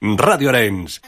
Radio Arenys.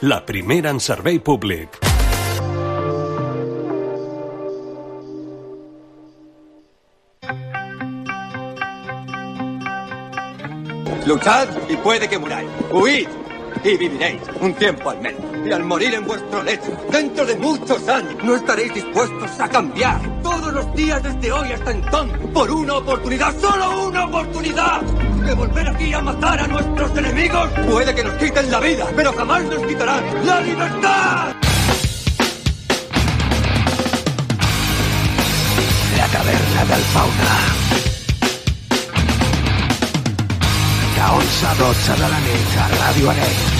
La primera en servei públic. Luchad y puede que muráis. Huid y viviréis un tiempo al menos. Y al morir en vuestro lecho, dentro de muchos años, no estaréis dispuestos a cambiar todos los días desde hoy hasta entonces por una oportunidad, solo una oportunidad. De volver aquí a matar a nuestros enemigos. Puede que nos quiten la vida, pero jamás nos quitarán la libertad. La taverna del fauna. De 11 a 12 de la nit a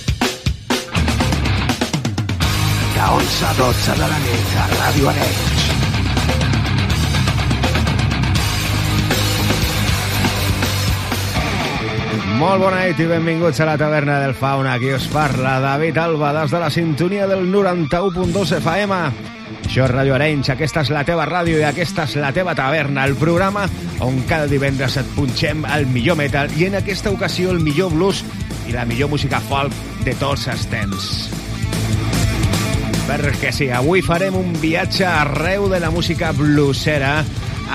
11 a 12 de la nit a Ràdio Arenys. Molt bona nit i benvinguts a la taverna del Fauna. Aquí us parla David Alba des de la sintonia del 91.2 FM. Això és Ràdio Arenys, aquesta és la teva ràdio i aquesta és la teva taverna, el programa on cada divendres et punxem el millor metal i en aquesta ocasió el millor blues i la millor música folk de tots els temps. Perquè sí, avui farem un viatge arreu de la música bluesera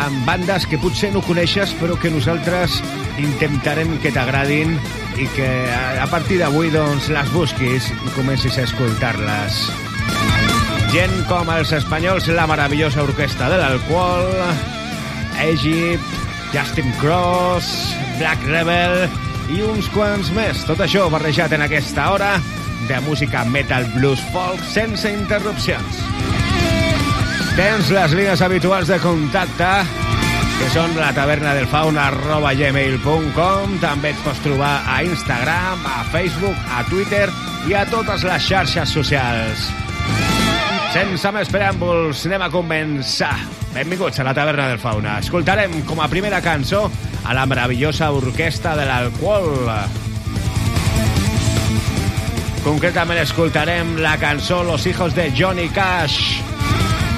amb bandes que potser no coneixes però que nosaltres intentarem que t'agradin i que a partir d'avui doncs les busquis i comencis a escoltar-les. Gent com els espanyols, la meravellosa orquestra de l'alcohol, Egypt, Justin Cross, Black Rebel i uns quants més. Tot això barrejat en aquesta hora de música metal, blues, folk, sense interrupcions. Tens les línies habituals de contacte, que són la taverna del fauna arroba gmail.com. També et pots trobar a Instagram, a Facebook, a Twitter i a totes les xarxes socials. Sense més preàmbuls, anem a començar. Benvinguts a la taverna del fauna. Escoltarem com a primera cançó a la meravellosa orquestra de l'alcohol. Concretament escoltarem la cançó Los hijos de Johnny Cash.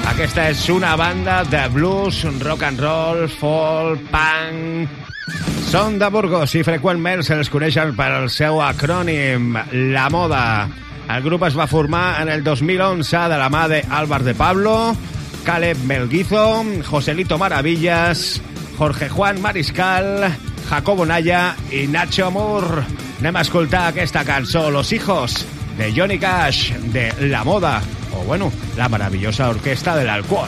Aquesta és una banda de blues, rock and roll, folk, punk... Són de Burgos i freqüentment se'ls coneixen per el seu acrònim, La Moda. El grup es va formar en el 2011 de la mà de Álvar de Pablo, Caleb Melguizo, Joselito Maravillas, Jorge Juan Mariscal, Jacobo Naya i Nacho Amor. Anem a escoltar aquesta cançó, Los hijos de Johnny Cash, de La Moda, o bueno, la maravillosa orquesta del alcohol.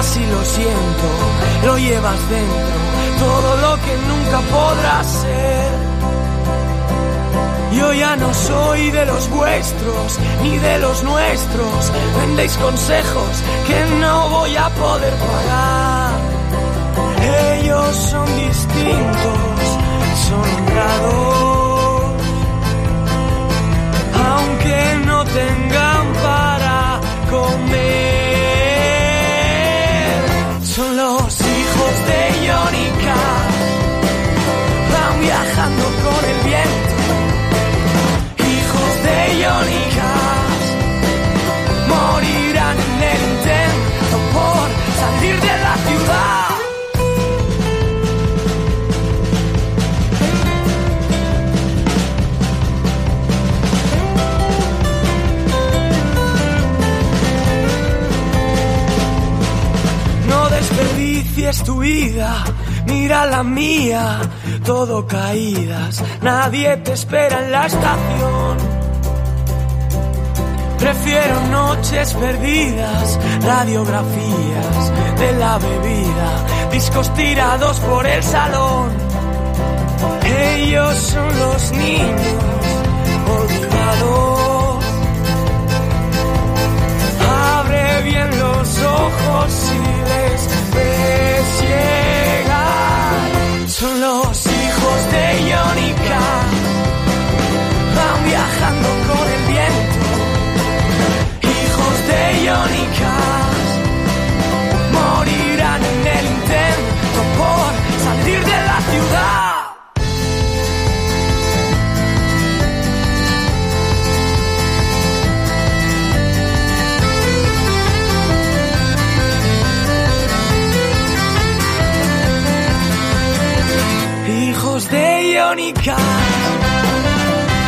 Casi lo siento, lo llevas dentro, todo lo que nunca podrás ser. Yo ya no soy de los vuestros, ni de los nuestros, vendéis consejos que no voy a poder pagar. Ellos son distintos, son honrados, aunque no tengan para comer. Desperdicies tu vida, mira la mía, todo caídas, nadie te espera en la estación. Prefiero noches perdidas, radiografías de la bebida, discos tirados por el salón. Ellos son los niños olvidados. Abre bien los ojos si les llegar. Son los hijos de Iónica, de Iónica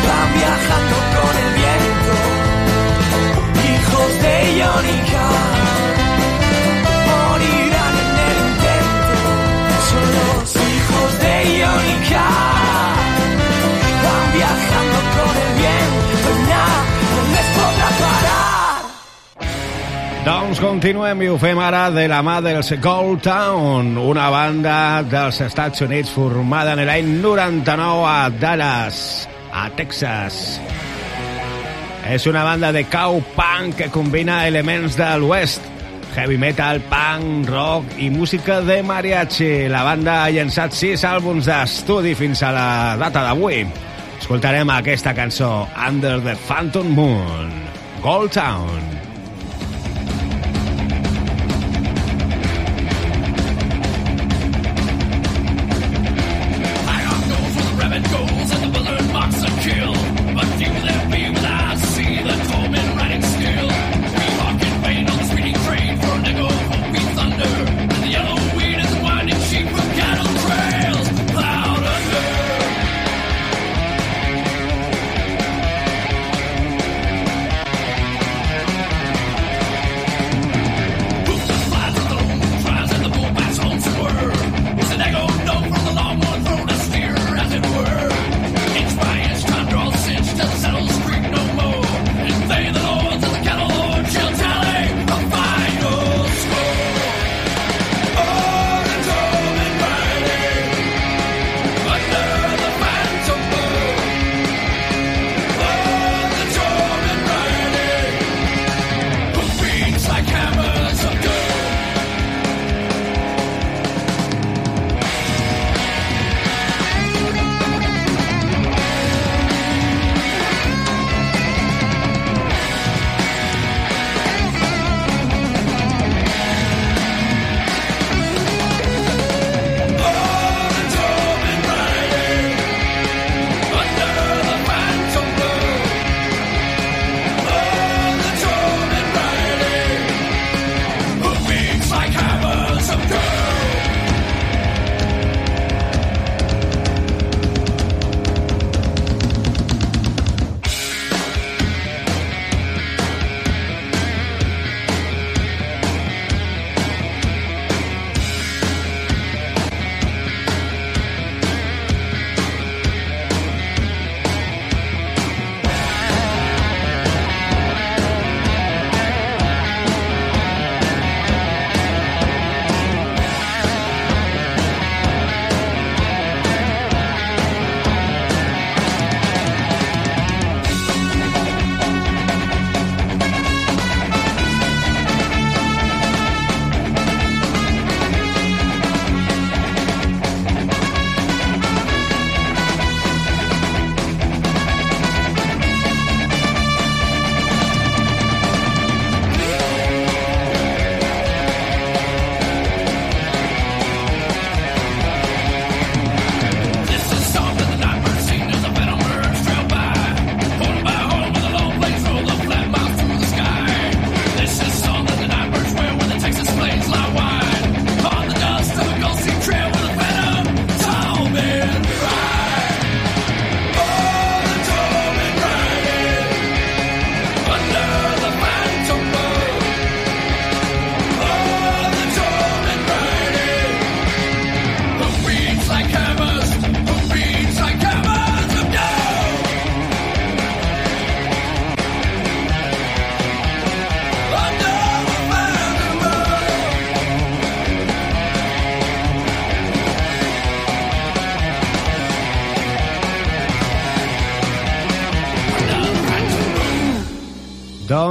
van viajando con el viento. Hijos de Iónica Doncs continuem i ho fem ara de la mà dels Gold Town, una banda dels Estats Units formada en l'any 99 a Dallas, a Texas. És una banda de cow punk que combina elements de l'oest, heavy metal, punk, rock i música de mariachi. La banda ha llançat sis àlbums d'estudi fins a la data d'avui. Escoltarem aquesta cançó, Under the Phantom Moon, Gold Town.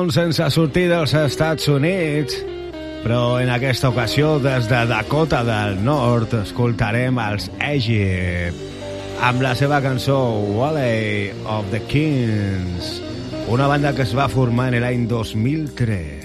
Doncs sense sortir dels Estats Units, però en aquesta ocasió des de Dakota del Nord escoltarem els Egypt amb la seva cançó Valley of the Kings, una banda que es va formar en l'any 2003.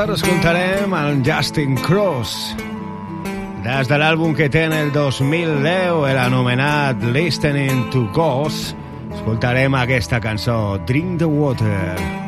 Ara escoltarem el Justin Cross. Des de l'àlbum que té en el 2010, el anomenat Listening to Ghosts, escoltarem aquesta cançó, Drink the Water.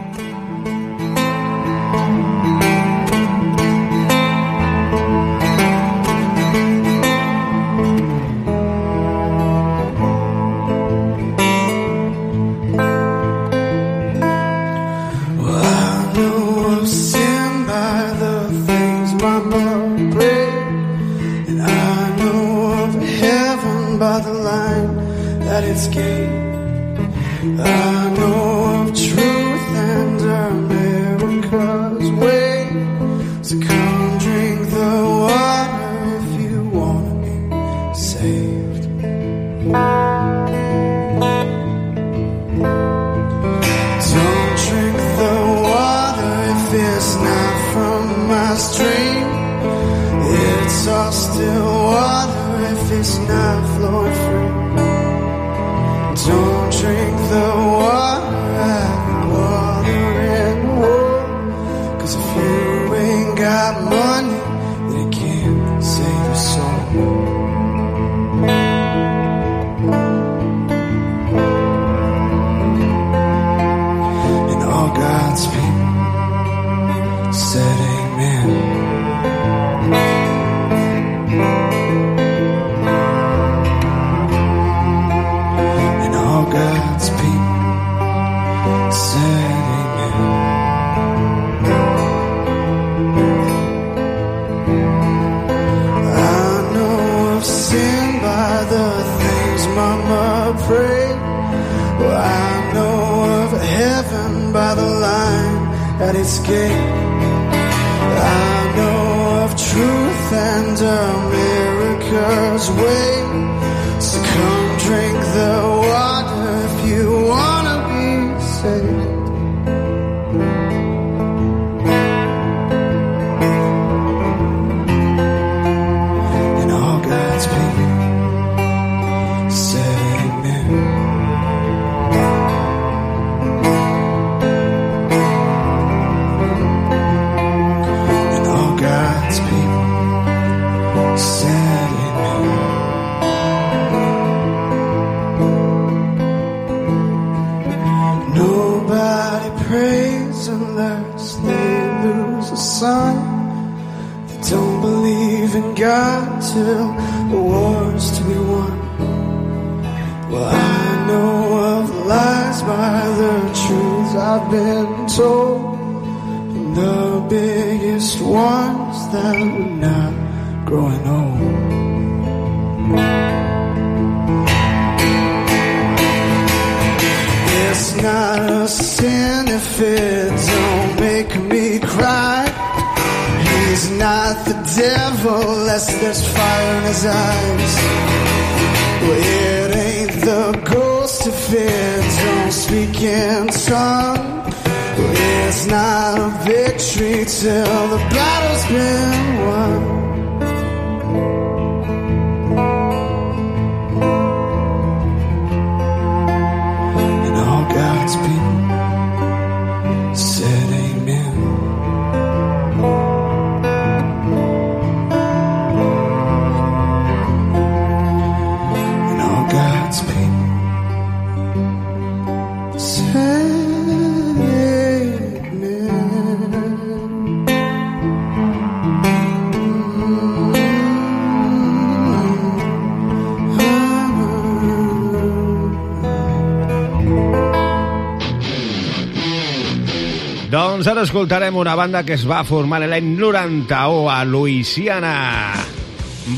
Doncs ara escoltarem una banda que es va formar l'any 91 a Louisiana.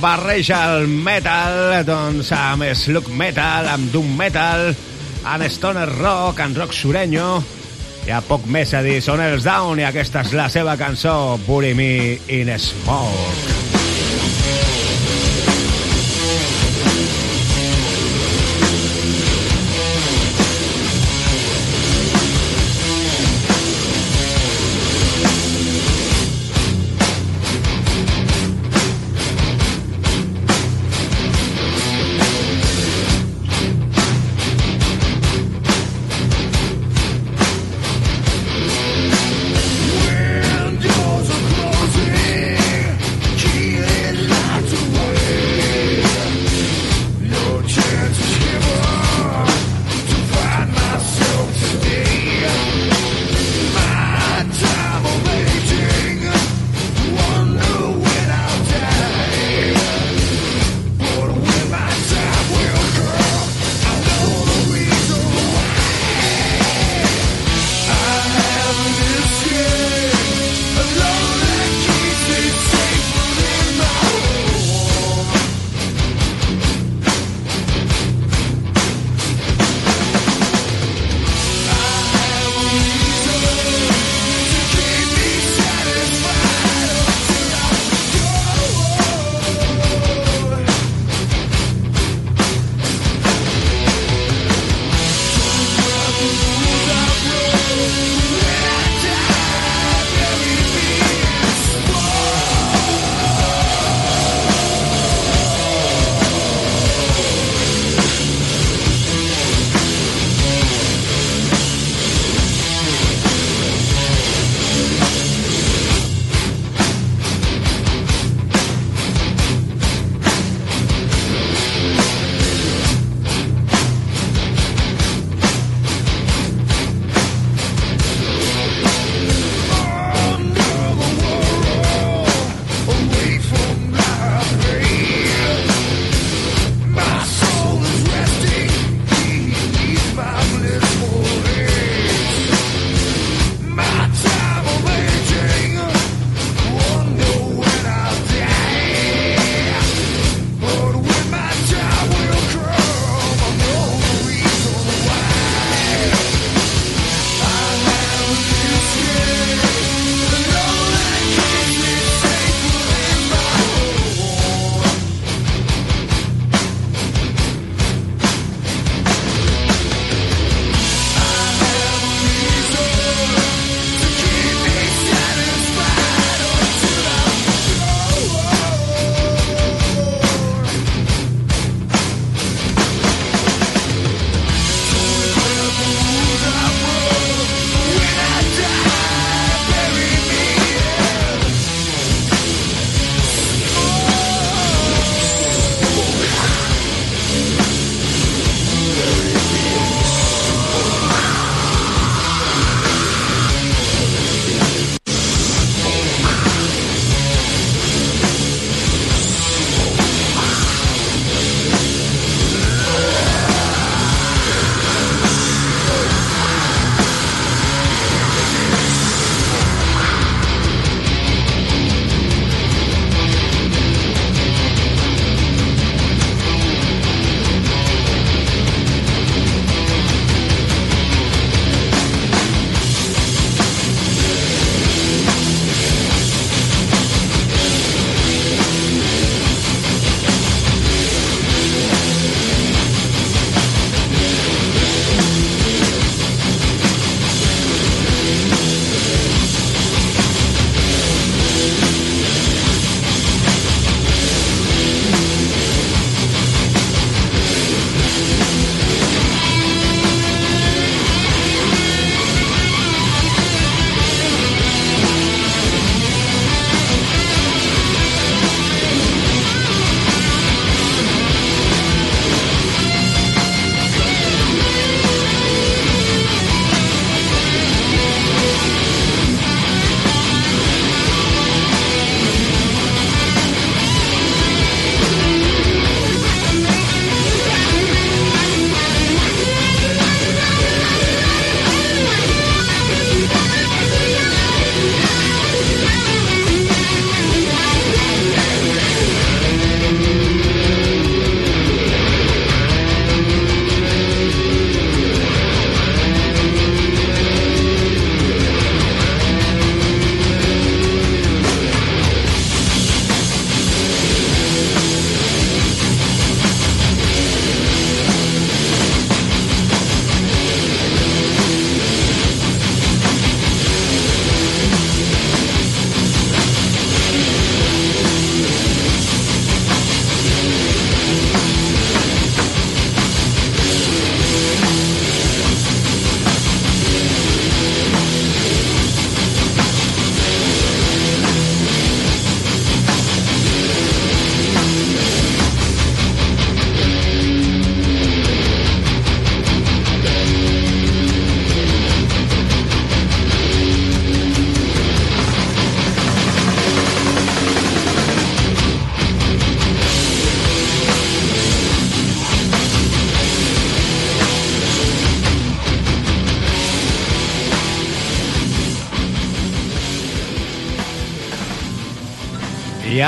Barreja el metal doncs, amb slug metal, amb doom metal, amb stoner rock, amb rock sureño. Hi ha poc més a dir, són els Down i aquesta és la seva cançó, Bury Me in Smoke.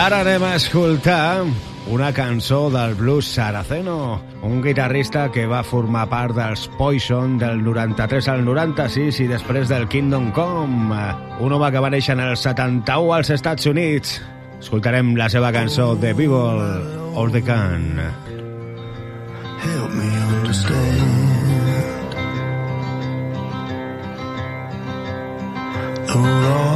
ara anem a escoltar una cançó del blues Saraceno, un guitarrista que va formar part dels Poison del 93 al 96 i després del Kingdom Come, un home que va néixer en el 71 als Estats Units. Escoltarem la seva cançó The Beagle or the Can. Help me understand Oh Lord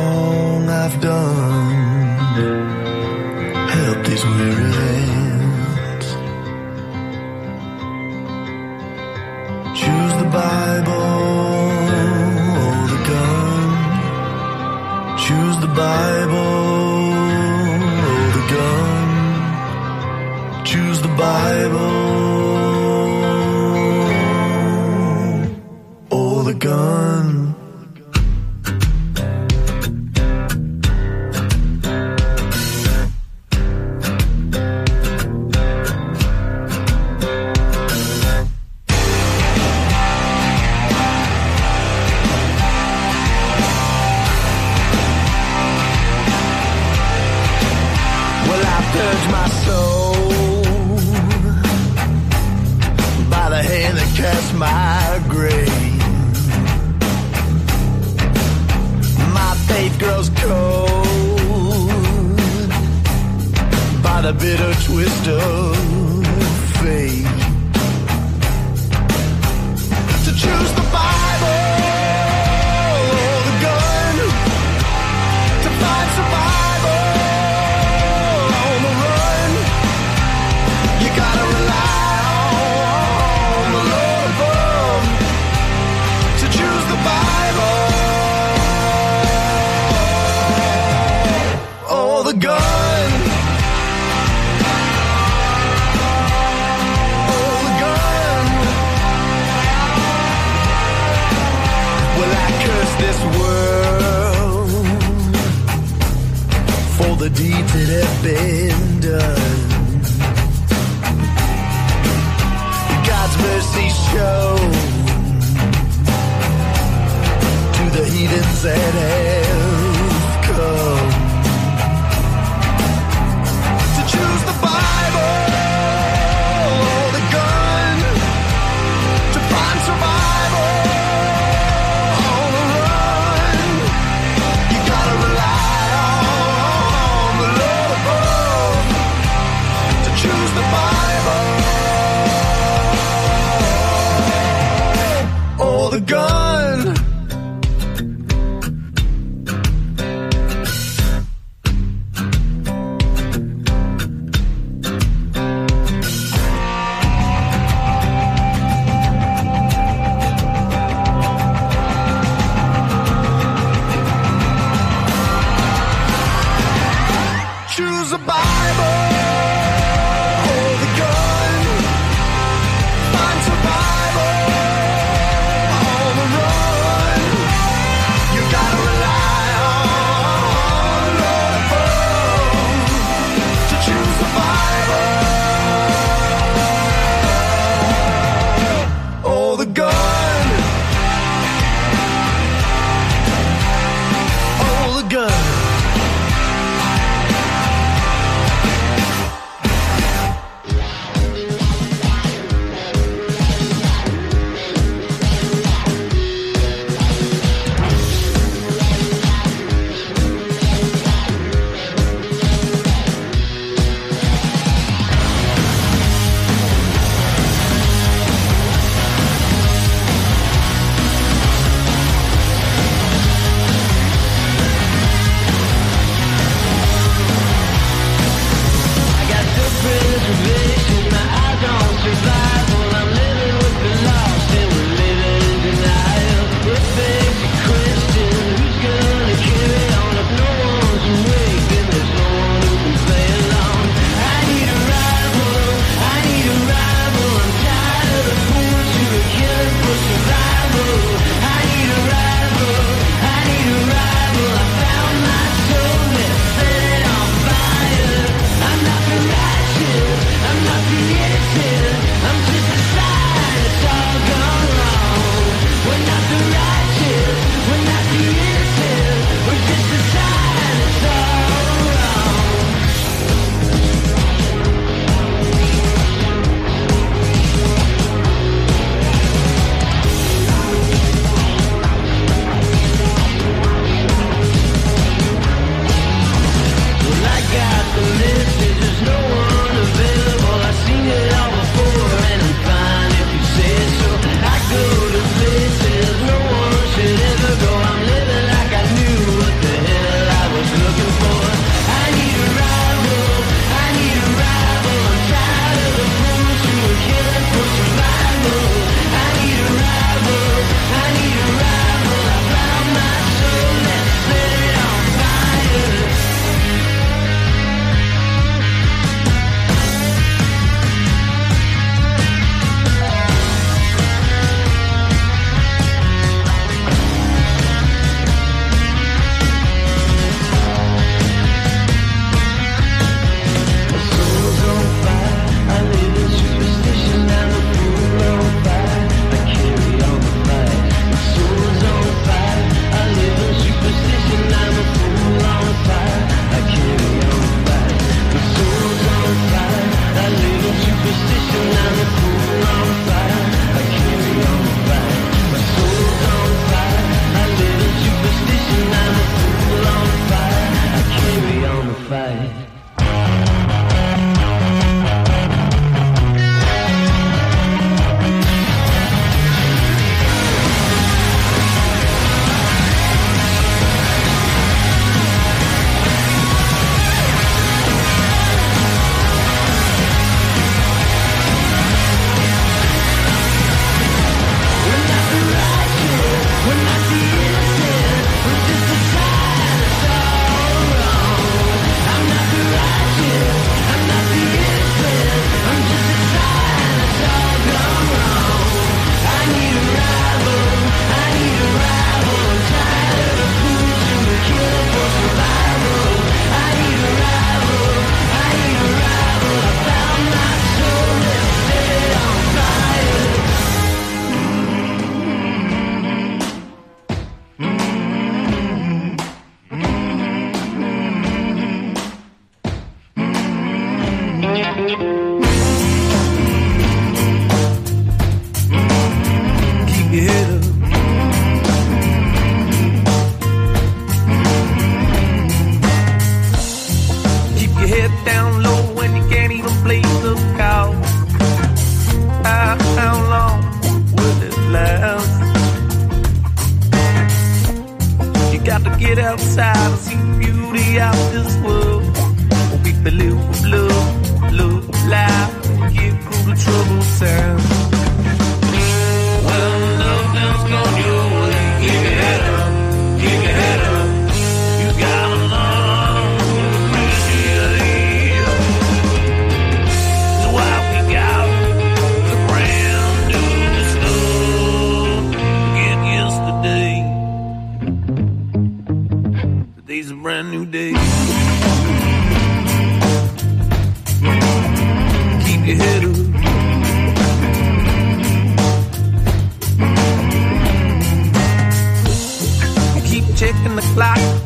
in the clock.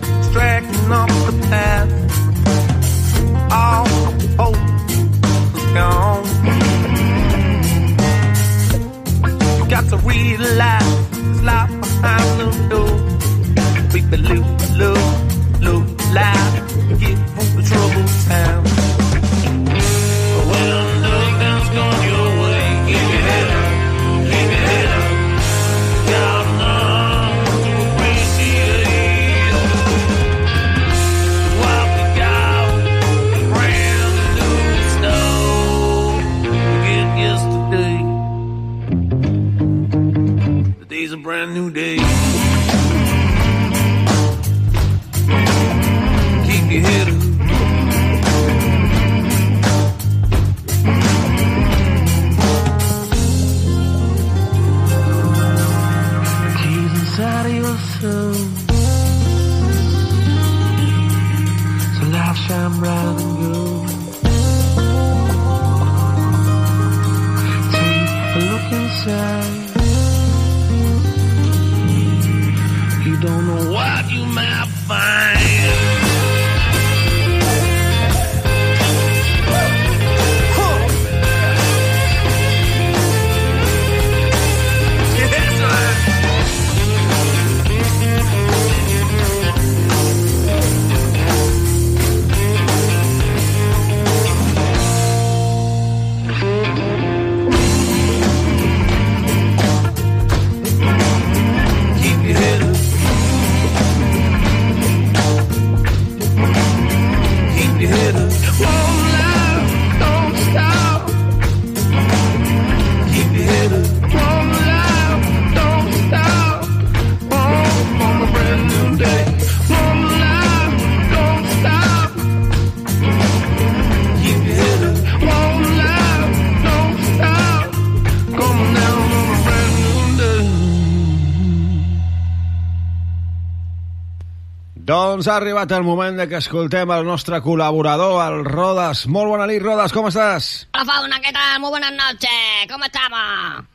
doncs ha arribat el moment de que escoltem el nostre col·laborador, el Rodas. Molt bona nit, Rodas, com estàs? Hola, Fauna, què tal? Molt bona nit, com estàs?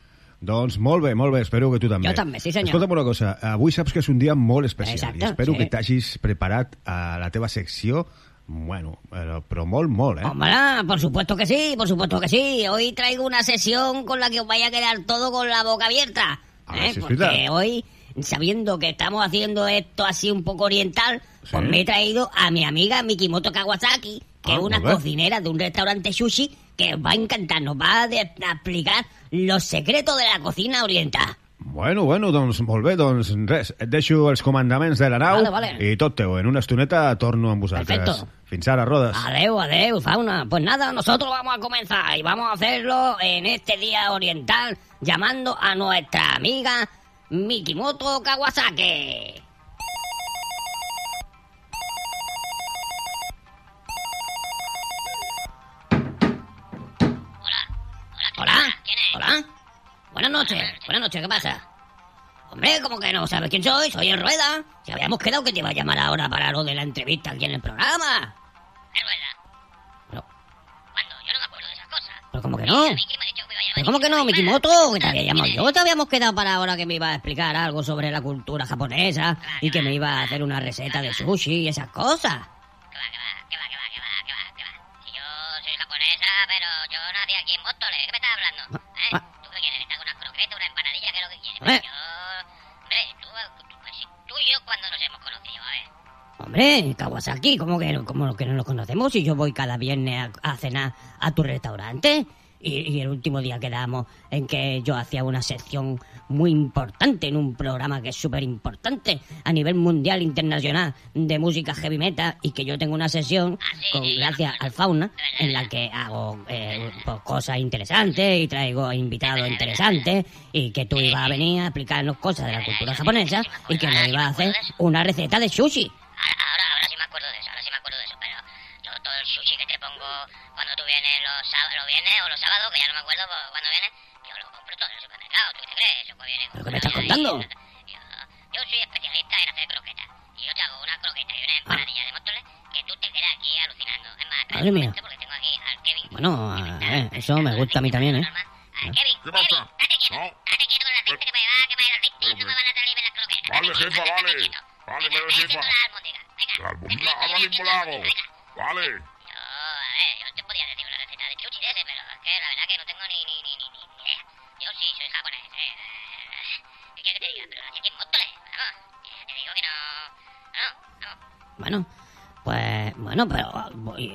Doncs molt bé, molt bé, espero que tu també. Jo també, sí senyor. Escolta'm una cosa, avui saps que és un dia molt especial Exacte, i espero sí. que t'hagis preparat a la teva secció Bueno, però, però molt, molt, ¿eh? Hombre, por supuesto que sí, por supuesto que sí. Hoy traigo una sesión con la que os vaya a quedar todo con la boca abierta. A ver, ¿eh? si Porque hoy sabiendo que estamos haciendo esto así un poco oriental, pues me he traído a mi amiga Mikimoto Kawasaki, que Ah, es una bien. cocinera de un restaurante sushi que os va a encantar, nos va a, a explicar los secretos de la cocina oriental. Bueno, bueno, doncs molt bé, doncs res, et deixo els comandaments de la nau Vale, vale. i tot teu. En una estoneta torno amb vosaltres. Perfecto. Fins ara, Rodes. Adeu, adeu, fauna. Pues nada, nosotros vamos a comenzar y vamos a hacerlo en este día oriental llamando a nuestra amiga Mikimoto Kawasaki. Hola, hola. Buenas noches, buenas noches, ¿qué pasa? Hombre, como que no sabes quién soy, soy el Rueda. Si habíamos quedado que te iba a llamar ahora para lo de la entrevista aquí en el programa. ¿El Rueda? Me iba a llamar ¿Pero cómo que no, Mikimoto? Que te había llamado yo. Te habíamos quedado para ahora que me iba a explicar algo sobre la cultura japonesa y que me iba a hacer una receta de sushi y esas cosas. Que va, que va, que va, que va, que va, que va, que va. Si yo soy japonesa, pero yo nací aquí en Móstoles. ¿Qué Hombre, Kawasaki, ¿cómo que, cómo que no nos conocemos si yo voy cada viernes a, a cenar a tu restaurante? Y, y el último día quedamos en que yo hacía una sección muy importante en un programa que es súper importante a nivel mundial, internacional, de música heavy metal y que yo tengo una sesión con, gracias al Fauna en la que hago eh, pues, cosas interesantes y traigo invitados interesantes y que tú ibas a venir a explicarnos cosas de la cultura japonesa y que nos ibas a hacer una receta de sushi. Ahora, ahora, ahora sí me acuerdo de eso, ahora sí me acuerdo de eso, pero yo todo el sushi que te pongo cuando tú vienes los, sábados, los viernes o los sábados, que ya no me acuerdo pues, cuando vienes, yo lo compro todo en el supermercado, ¿tú qué te crees? Eso pues viene con ¿Pero qué me estás contando? ahí, Yo, yo soy especialista en hacer croquetas, y yo te hago una croqueta y una empanadilla de móstoles que tú te quedas aquí alucinando. Es más, Madre mía. porque tengo aquí al Kevin. Bueno, eh, eso me gusta a mí también, ¿eh? Ah, Kevin, ¿Qué pasa? Kevin, date quieto, No. date quieto con el aceite que me va a quemar el aceite y no me van a salir las croquetas. Vale, jefa, vale. Vale, ve jefa. la albóndiga. Venga, La albóndiga, ve ahora mismo la hago. albóndiga, venga. Vale. Yo, a ver, yo te podía decir una receta de chuchi de ese, pero es que la verdad que no tengo ni, ni, ni, ni, ni idea. Yo sí, soy japonés, eh. ¿Qué quieres que te diga? Pero nací aquí en Móstoles, vamos. Ya te digo que no... No, no. Bueno, pues bueno, pero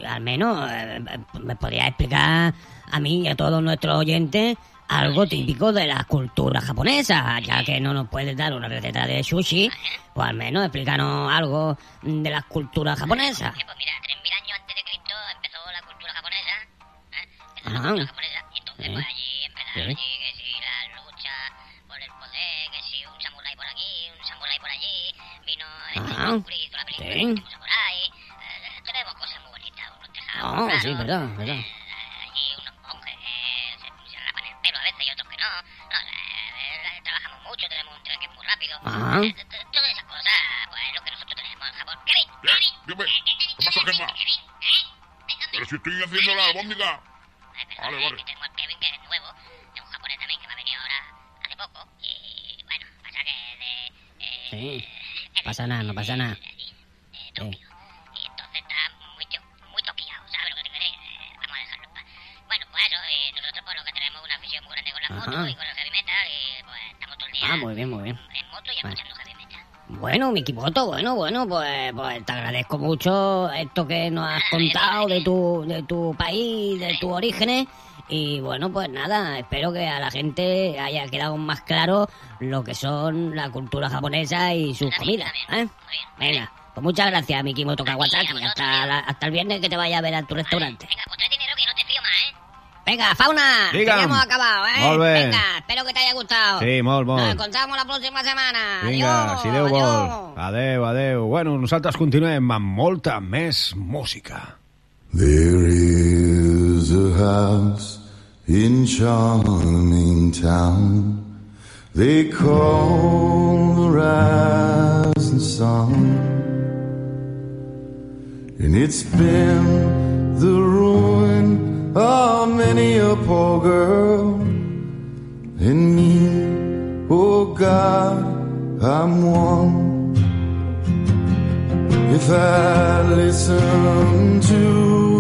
al menos eh, me podría explicar a mí y a todos nuestros oyentes algo típico de la cultura japonesa, ya que no nos puedes dar una receta de sushi, pues al menos explícanos algo de la cultura japonesa. Que, pues mira, 3.000 años antes de Cristo empezó la cultura japonesa, ¿eh? Empezó la cultura japonesa, y entonces Sí. pues allí empezaron Sí. allí que si la lucha por el poder, que si un samurái por aquí, un samurái por allí, vino Mercury, hizo la película Sí. último samurái, eh, tenemos cosas muy bonitas, unos tejados No, raros, sí, verdad, verdad. Ajá. Eh, t- t- todas esas cosas, pues es lo que nosotros tenemos en Japón. Kevin, ¿Qué? Dime. eh, ¿qué te he ¿Qué dicho pasa? ¿Eh? ¿Eh? Pero si estoy haciendo la albóndiga. Vale, eh, vale. que tengo al Kevin que es nuevo, es un japonés también que me ha venido ahora hace poco y bueno, pasa que de... Eh, Sí, Kevin, pasa nada, no pasa nada. Mikimoto, bueno, bueno, pues, pues te agradezco mucho esto que nos has contado de tu, de tu país, de tus orígenes. Y bueno, pues nada, espero que a la gente haya quedado más claro lo que son la cultura japonesa y sus comidas. ¿eh? Venga, pues muchas gracias, Mikimoto Kawasaki. Hasta, hasta el viernes que te vaya a ver a tu restaurante. Venga, Fauna, que Digue'm. ya hemos acabado, ¿eh? Molt bé. Venga, espero que te haya gustado. Sí, molt, molt. Nos encontramos la próxima semana. Vinga, Adiós, si Déu adiós. vol. Adeu, adeu. Bueno, nosaltres continuem amb molta més música. There is a house in charming town they call the rising sun. And it's been the ruin of many a poor girl. in me, oh God, I'm one. If I listen to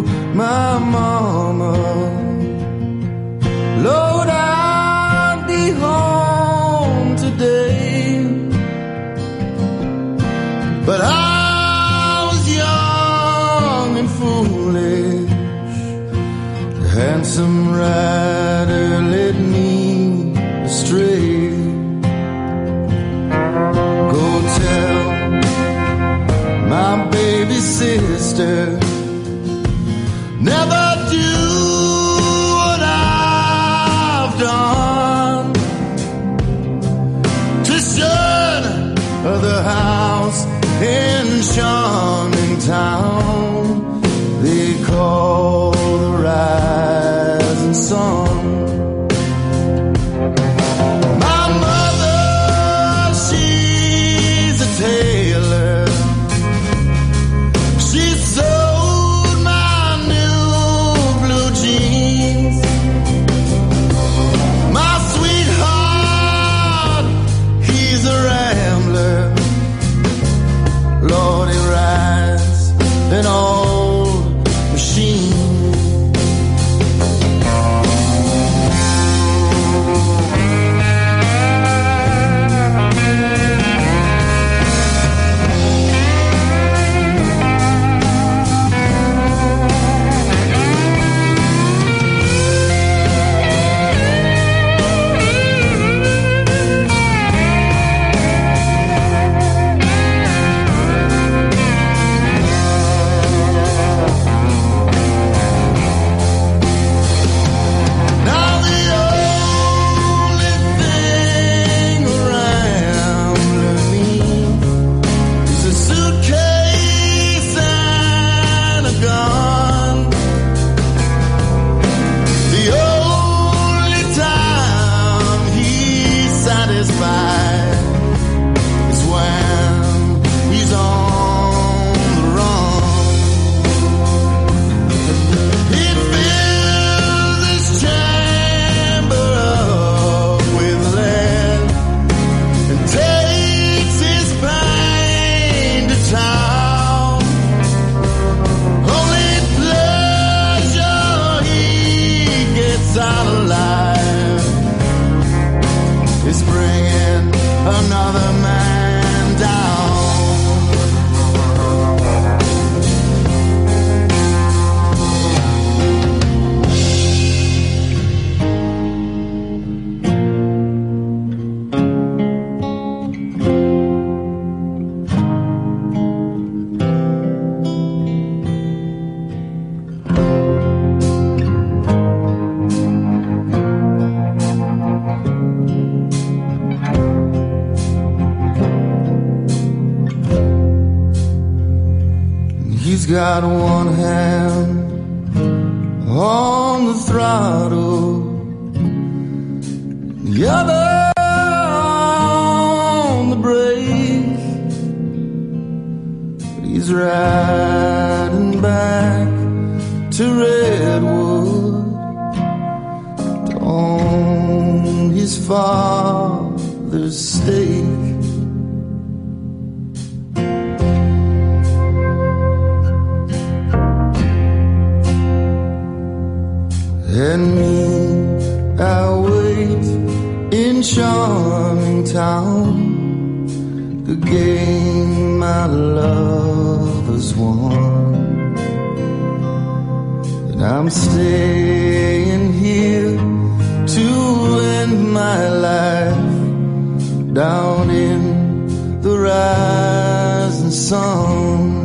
and me I wait in charming town the game my love has won and I'm staying here to end my life down in the rising sun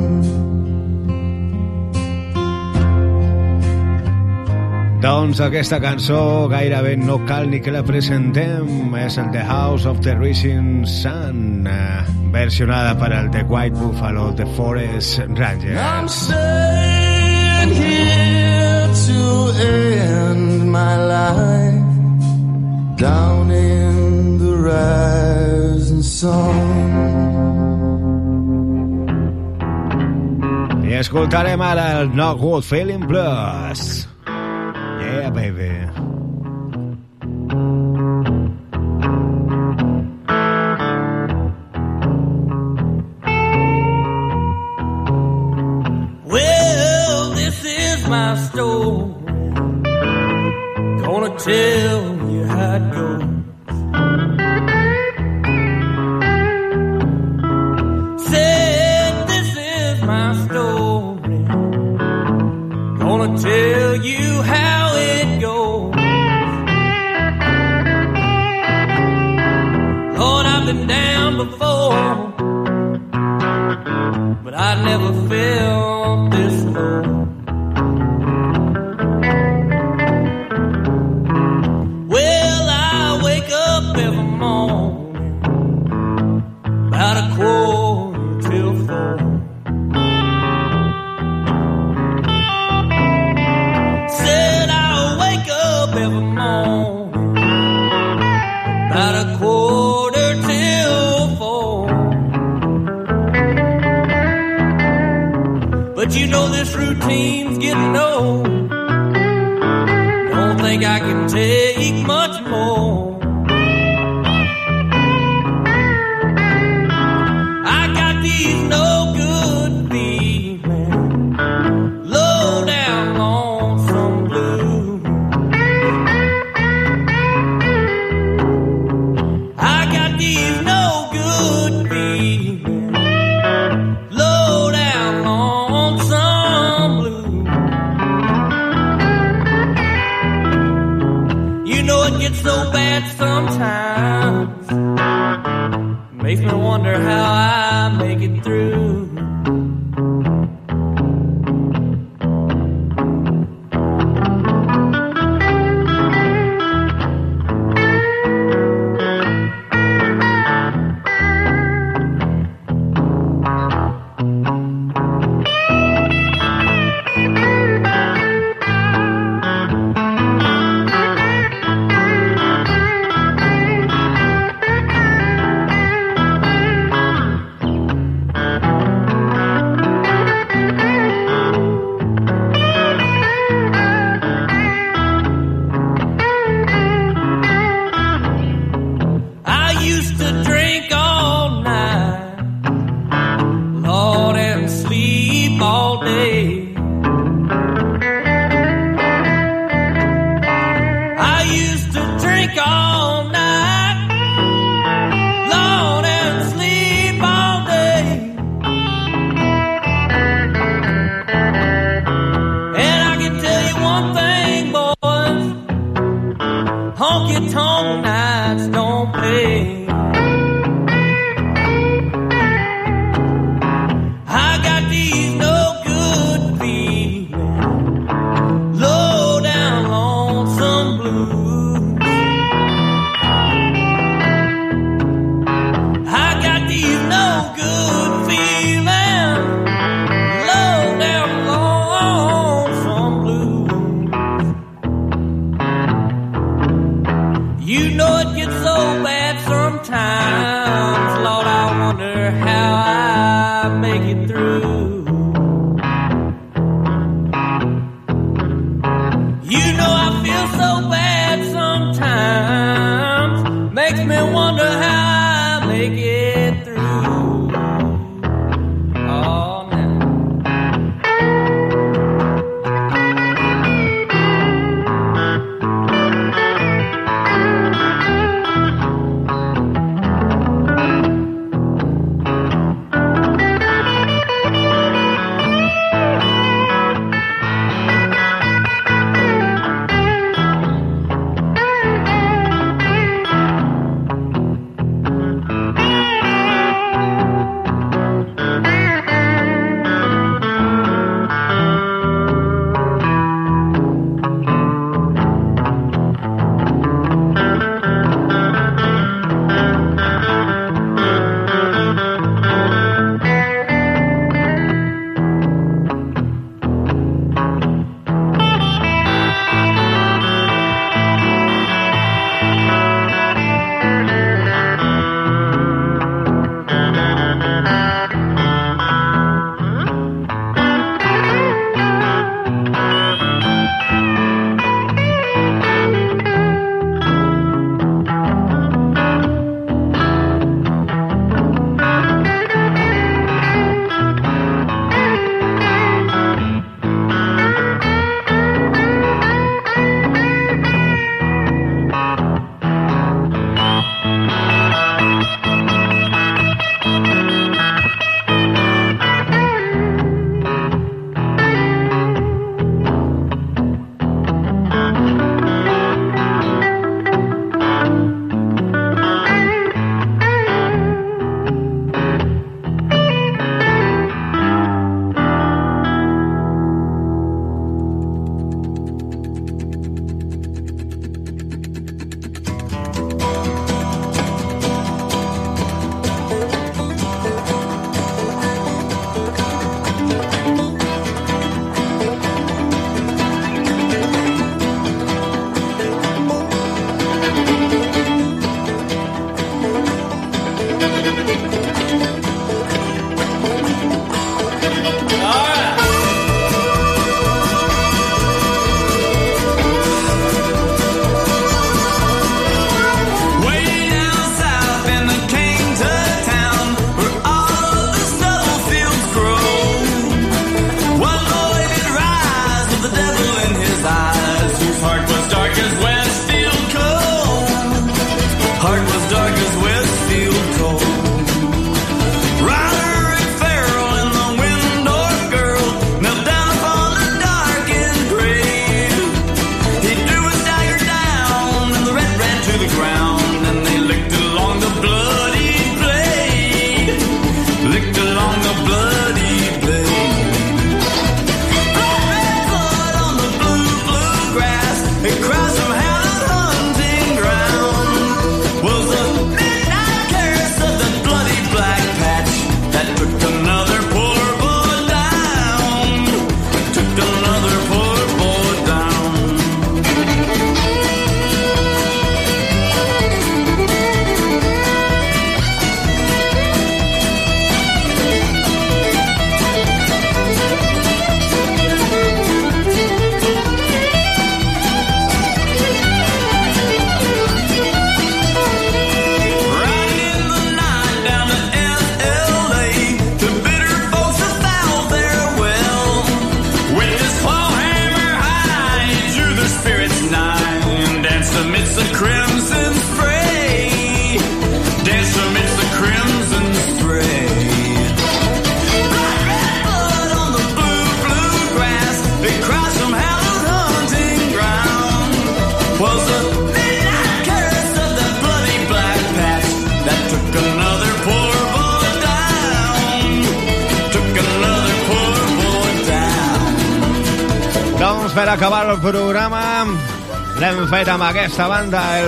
Doncs aquesta cançó gairebé no cal ni que la presentem. És el The House of the Rising Sun, eh, versionada per el The White Buffalo, The Forest I'm Rangers. staying here to end my life down in the rising sun. I escoltarem ara el No Good Feeling Plus. Yeah, baby.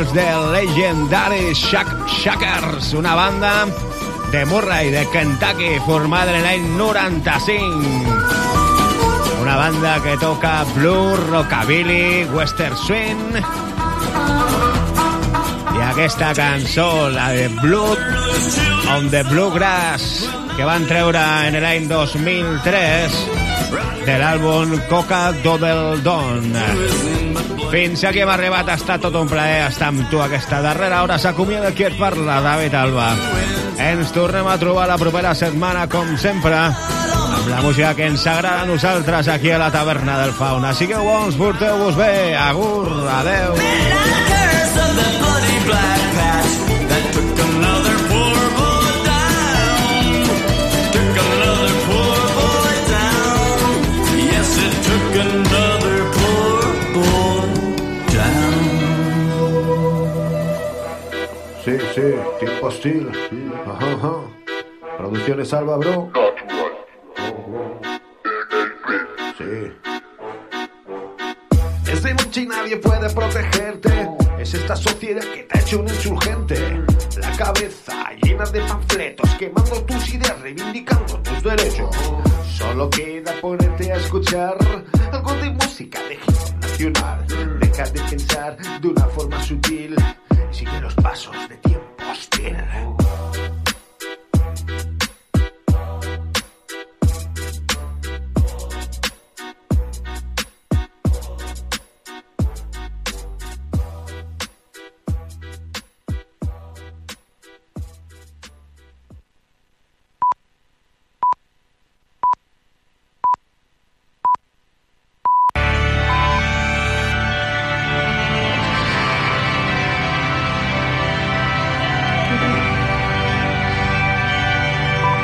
Banda, els de Legendary Shack Shackers, una banda de Murray, de Kentucky, formada en l'any 95. Una banda que toca blues, rockabilly, western swing... I aquesta cançó, la de Blood on the Bluegrass, que van treure en l'any 2003 de l'àlbum Coca Double Dawn. Fins aquí hem arribat, ha estat tot un plaer estar amb tu aquesta darrera hora. S'acomiada qui et parla, David Alba. Ens tornem a trobar la propera setmana, com sempre, amb la música que ens agrada a nosaltres aquí a la taverna del Fauna. Sigueu bons, porteu-vos bé. Agur, adeu. Black Sí, tipo hostil. Ajá, ajá. Producciones Alba, bro. Sí. Es de noche y nadie puede protegerte. Es esta sociedad que te ha hecho un insurgente. La cabeza llena de panfletos, quemando tus ideas, reivindicando tus derechos. Solo queda ponerte a escuchar algo de música de hip nacional. Deja de pensar de una forma sutil sigue los pasos de tiempo hostil.